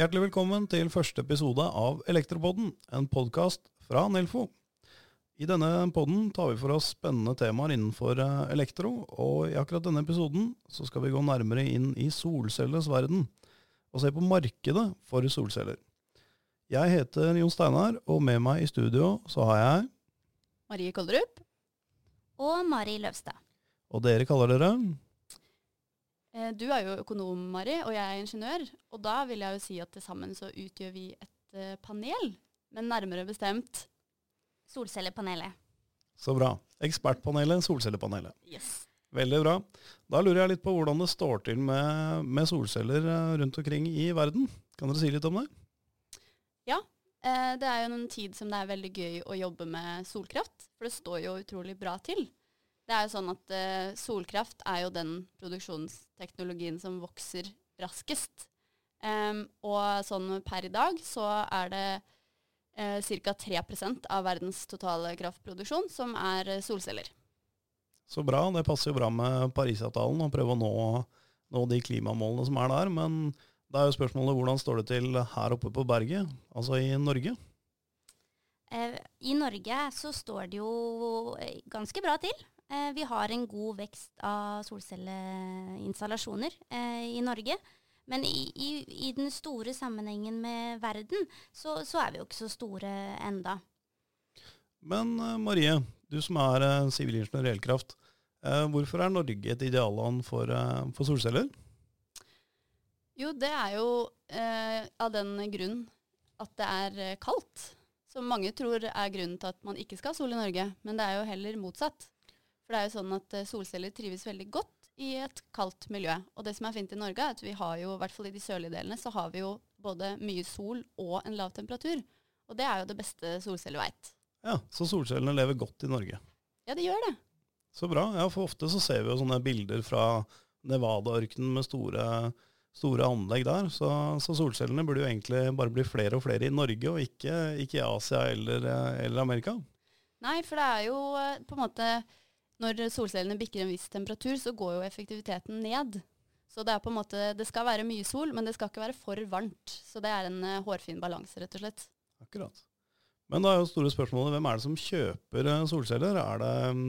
Hjertelig velkommen til første episode av Elektropodden, en podkast fra Nelfo. I denne podden tar vi for oss spennende temaer innenfor eh, elektro, og i akkurat denne episoden så skal vi gå nærmere inn i solcellenes verden, og se på markedet for solceller. Jeg heter Jon Steinar, og med meg i studio så har jeg Marie Kolderup. Og Mari Løvstad. Og dere kaller dere? Eh, Du er jo økonom, Mari, og jeg er ingeniør. Og da vil jeg jo si at til sammen så utgjør vi et eh, panel, men nærmere bestemt Solcellepanelet. Så bra. Ekspertpanelet, solcellepanelet. Yes. Veldig bra. Da lurer jeg litt på hvordan det står til med, med solceller eh, rundt omkring i verden. Kan dere si litt om det? Eh, Det er jo en tid som det er veldig gøy å jobbe med solkraft, for det står jo utrolig bra til. Det er jo sånn at uh, solkraft er jo den produksjonsteknologien som vokser raskest. Um, og sånn per i dag så er det eh, ca. 3 av verdens totale kraftproduksjon som er solceller. Så bra. Det passer jo bra med Parisavtalen å prøve å nå, nå de klimamålene som er der. Men da er jo spørsmålet hvordan står det til her oppe på berget, altså i Norge? Eh, I Norge så står det jo ganske bra til. Eh, vi har en god vekst av solcelleinstallasjoner eh, i Norge. Men i, i, i den store sammenhengen med verden, så, så er vi jo ikke så store enda. Men eh, Marie, du som er eh, sivilingeniør i elkraft. eh, Hvorfor er Norge et idealland for, eh, for solceller? Jo, det er jo eh, av den grunn at det er kaldt. Som mange tror er grunnen til at man ikke skal ha sol i Norge. Men det er jo heller motsatt. For det er jo sånn at eh, solceller trives veldig godt i et kaldt miljø. Og det som er fint i Norge, er at vi har jo, i hvert fall i de sørlige delene, så har vi jo både mye sol og en lav temperatur. Og det er jo det beste solceller veit. Ja, Så solcellene lever godt i Norge. Ja, de gjør det. Så bra. Ja, for ofte så ser vi jo sånne bilder fra Nevada-ørkenen med store, store anlegg der. Så, så solcellene burde jo egentlig bare bli flere og flere i Norge, og ikke, ikke i Asia eller, eh, eller Amerika. Nei, for det er jo eh, på en måte Når solcellene bikker en viss temperatur, så går jo effektiviteten ned. Så det måte Det skal være mye sol, men det skal ikke være for varmt. Så det er en uh, hårfin balanse, rett og slett. Akkurat. Men da er jo store spørsmålet, hvem er det som kjøper uh, solceller? Er det um,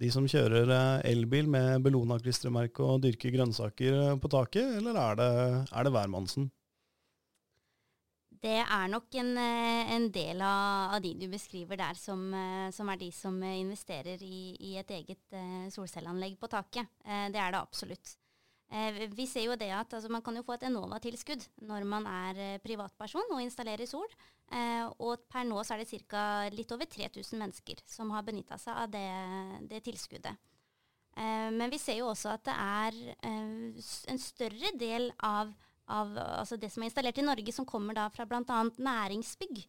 de som kjører uh, elbil med Bellona-klistremerke og dyrker grønnsaker på taket, eller er det, er det hvermannsen? Det er nok en, eh, en del av, av de du beskriver der, som, eh, som er de som eh, investerer i, i et eget solcelleanlegg på taket. Det er det absolutt. Vi- ser jo det at altså, man kan jo få et Enova-tilskudd når man er privatperson og installerer sol. Og per nå så er det ca. litt over 3000 mennesker som har benytta seg av det, det tilskuddet. Men vi ser jo også at det er en større del av, av altså det som er installert i Norge, som kommer da fra bl.a. næringsbygg.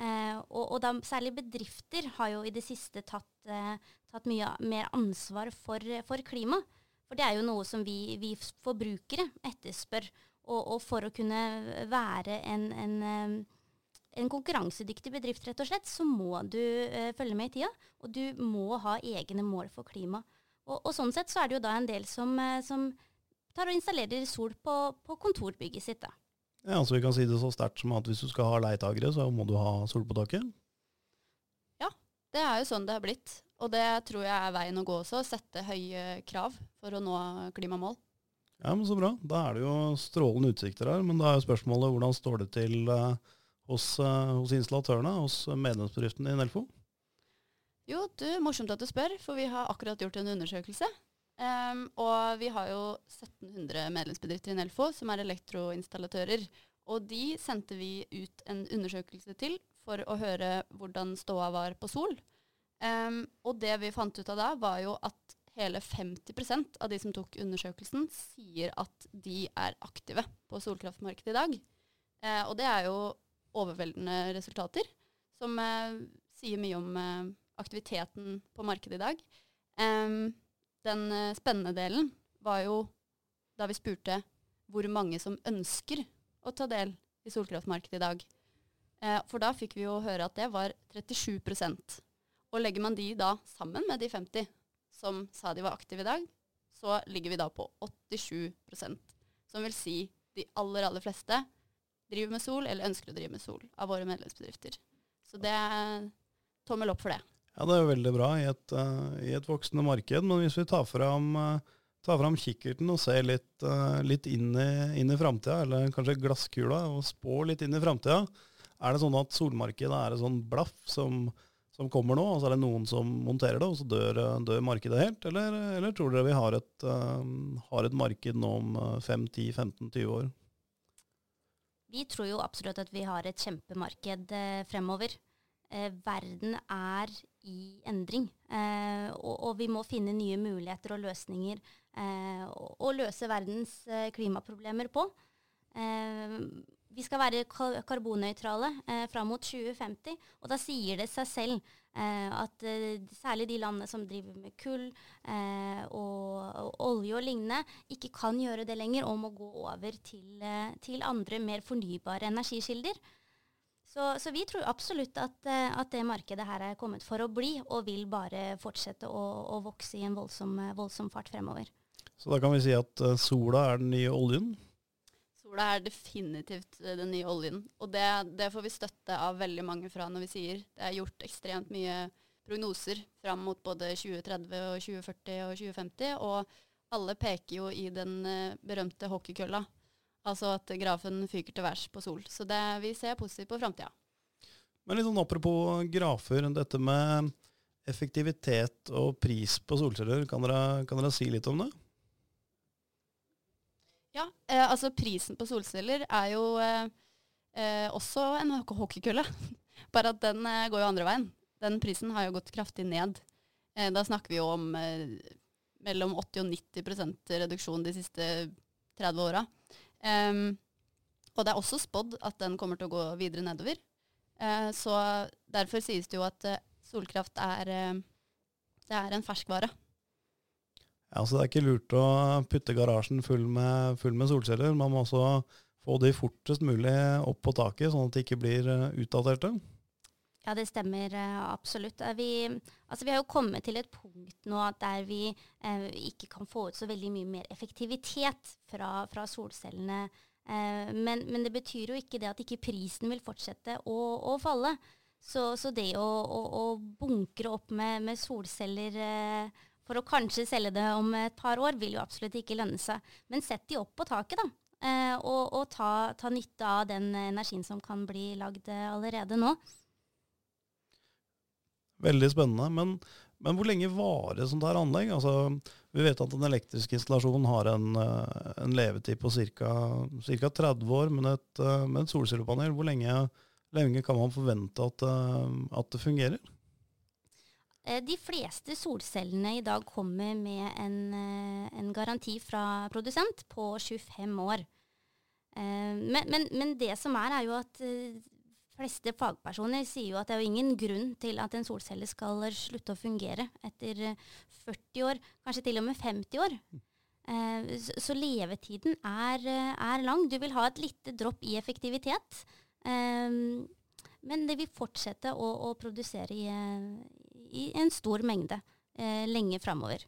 Eh, og, og da særlig bedrifter har jo i det siste tatt, eh, tatt mye mer ansvar for, for klima. For det er jo noe som vi, vi forbrukere etterspør. Og, og for å kunne være en, en, eh, en konkurransedyktig bedrift, rett og slett, så må du eh, følge med i tida. Og du må ha egne mål for klima. Og, og sånn sett så er det jo da en del som, eh, som tar og installerer sol på, på kontorbygget sitt. da. Ja, altså vi kan si det så sterkt som at hvis du skal ha leietagere, så må du ha sol på taket. Ja, Det er jo sånn det har blitt. Og det tror jeg er veien å gå også. Sette høye krav for å nå klimamål. Ja, men så bra. Da er det jo strålende utsikter her, men da er jo spørsmålet hvordan står det til eh, hos, eh, hos installatørene, hos medlemsbedriften i Nelfo? Jo, du, morsomt at du spør, for vi har akkurat gjort en undersøkelse. Ehm, og vi har jo 1700 medlemsbedrifter i Nelfo som er elektroinstallatører. Og de sendte vi ut en undersøkelse til for å høre hvordan ståa var på sol. Um, og det vi fant ut av da, var jo at hele 50% av de som tok undersøkelsen, sier at de er aktive på solkraftmarkedet i dag. Uh, og det er jo overveldende resultater, som uh, sier mye om uh, aktiviteten på markedet i dag. Em, den eh, spennende delen var jo da vi spurte hvor mange som ønsker å ta del i solkraftmarkedet i dag. Eh, for da fikk vi jo høre at det var 37% Og legger man de da sammen med de 50 som sa de var aktive i dag, så ligger vi da på 87% Som vil si de aller, aller fleste driver med sol, eller ønsker å drive med sol, av våre medlemsbedrifter. Så det er tommel opp for det. Ja, Det er jo veldig bra i et, uh, i et voksende marked. Men hvis vi tar fram, uh, tar fram kikkerten og ser litt, uh, litt inn i, inn i framtida, eller kanskje glasskula, og spår litt inn i framtida, er det sånn at solmarkedet er et sånn blaff som, som, kommer nå, og så er det noen som monterer det, og så dør, dør markedet helt? Eller, eller, tror dere vi har et, har et marked nå om 5-10-15-20 år? Vi tror jo absolutt at vi har et kjempemarked eh, fremover. Eh, verden er i endring, eh, og, og, vi må finne nye muligheter og løsninger eh, å løse verdens eh, klimaproblemer på. Eh, vi skal være karbonnøytrale eh, fram mot 2050, og da sier det seg selv Eh, at særlig de landene som driver med kull og, og, olje og lignende, ikke kan gjøre det lenger og må gå over til, til andre, mer fornybare energikilder. Så, så vi tror absolutt at, eh, at, det markedet her er kommet for å bli, og vil bare fortsette å, å vokse i en voldsom, voldsom fart fremover. Så da kan vi si at sola er den nye oljen? Sola er definitivt eh, den nye oljen. Og det, det, får vi støtte av veldig mange fra når vi sier det er gjort ekstremt mye prognoser fram mot både 2030 og 2040 og 2050. Og alle peker jo i den berømte hockeykølla. Altså at grafen fyker til værs på sol. Så det, vi ser positivt på framtida. Men litt sånn apropos grafer, dette med effektivitet og pris på solceller, kan dere, kan dere si litt om det? Ja, eh, altså prisen på solceller er jo eh, eh også en hockeykølle. Bare at den eh, går jo andre veien. Den prisen har jo gått kraftig ned. Eh, da snakker vi jo om eh, mellom 80 og 90% reduksjon de siste 30 åra. Og det er også spådd at den kommer til å gå videre nedover. så derfor sies det jo at solkraft er, det er en ferskvare. Ja, så Det er ikke lurt å putte garasjen full med, full med solceller. Man må også få de fortest mulig opp på taket, sånn at de ikke blir utdaterte. Ja, det stemmer uh, absolutt. Vi, altså, vi, har jo kommet til et punkt nå der vi eh, ikke kan få ut så veldig mye mer effektivitet fra, fra solcellene. Eh, men, men, det betyr jo ikke det at ikke prisen vil fortsette å, å falle. Så, så, det å, å, å bunkre opp med, med solceller for å kanskje selge det om et par år, vil jo absolutt ikke lønne seg. Men sett de opp på taket, da. Eh, og, og ta, ta, nytte av den energien som kan bli lagd eh, allerede nå. Veldig spennende. Men, men hvor lenge varer sånt her anlegg? Altså, vi vet at en elektrisk installasjon har en, eh, en levetid på ca. 30 år, men et, eh, med et solcellepanel, hvor lenge, lenge, kan man forvente at, at det fungerer? Eh, de fleste solcellene i dag kommer med en, eh, en garanti fra produsent på 25 år. Eh, men, men, men, det som er, er jo at fleste fagpersoner sier jo at det er jo ingen grunn til at en solcelle skal slutte å fungere etter 40 år, kanskje til og med 50 år. Så levetiden er, er lang. Du vil ha et lite dropp i effektivitet. Men det vil fortsette å, å produsere i, i en stor mengde eh, lenge framover.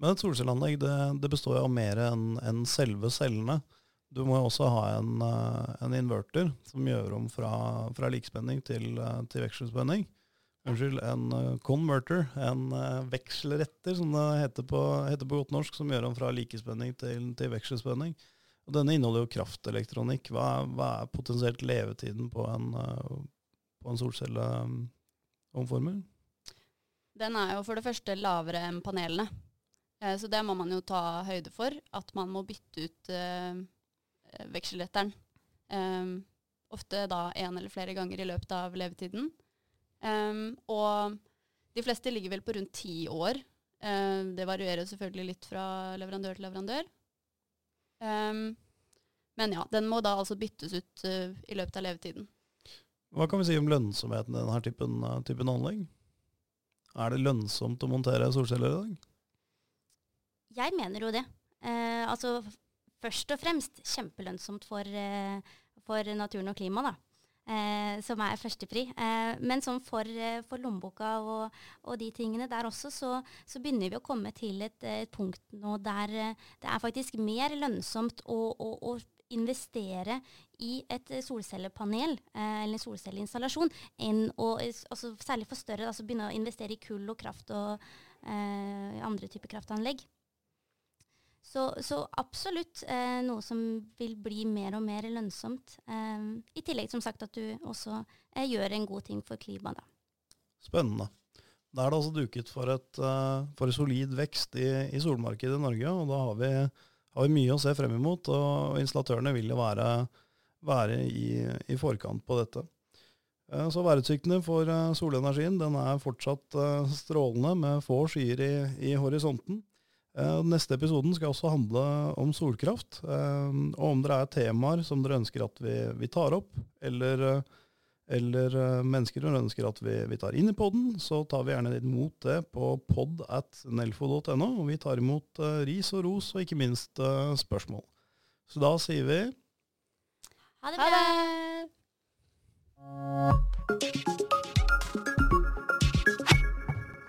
Men et solcelleanlegg det, det består av mer enn en selve cellene. Du må også ha en, eh, en, inverter som gjør om fra, fra likspenning til, eh, til vekselspenning. Unnskyld, en uh, converter, en vekselretter, som det heter på, heter på, godt norsk, som gjør om fra likespenning til, til vekselspenning. Og denne inneholder jo kraftelektronikk. Hva, hva er potensielt levetiden på en, på en solcelleomformer? den er jo for det første lavere enn panelene. Eh, så det må man jo ta høyde for, at man må bytte ut eh, vekselretteren. Um, ofte da én eller flere ganger i løpet av levetiden. Um, og de fleste ligger vel på rundt ti år. Um, det varierer selvfølgelig litt fra leverandør til leverandør. Eh, men ja, den må da altså byttes ut i løpet av levetiden. Hva kan vi si om lønnsomheten i denne typen, typen anlegg? Er det lønnsomt å montere solceller i dag? Jeg mener jo det. Eh, altså først og fremst kjempelønnsomt for, eh, for naturen og klimaet. Eh, som er førstepri. Eh, men sånn for, eh, for lommeboka og, og, de tingene der også, så, så, begynner vi å komme til et, et punkt nå der eh, det er faktisk mer lønnsomt å, å, å investere i et solcellepanel eh, eller en solcelleinstallasjon, enn å, altså, særlig for større, altså begynne å investere i kull og kraft og eh, andre typer kraftanlegg. Så, så absolutt eh, noe som vil bli mer og mer lønnsomt. Eh, I tillegg som sagt at du også eh, gjør en god ting for klimaet. Spennende. Da er det altså duket for et, uh, for solid vekst i, i, solmarkedet i Norge, og da har vi, har vi, mye å se frem imot. Og installatørene vil jo være, være i, i, forkant på dette. Uh, så værutsiktene for uh, solenergien den er fortsatt strålende med få skyer i, i horisonten. Neste episoden skal også handle om solkraft, og om dere er temaer som dere ønsker at vi, vi tar opp, eller eller uh, mennesker dere ønsker at vi, vi, tar inn i poden, så tar vi gjerne imot det på pod at nelfo.no. Og vi tar imot ris og ros, og ikke minst spørsmål. Så da sier vi Ha det bra! Ha det.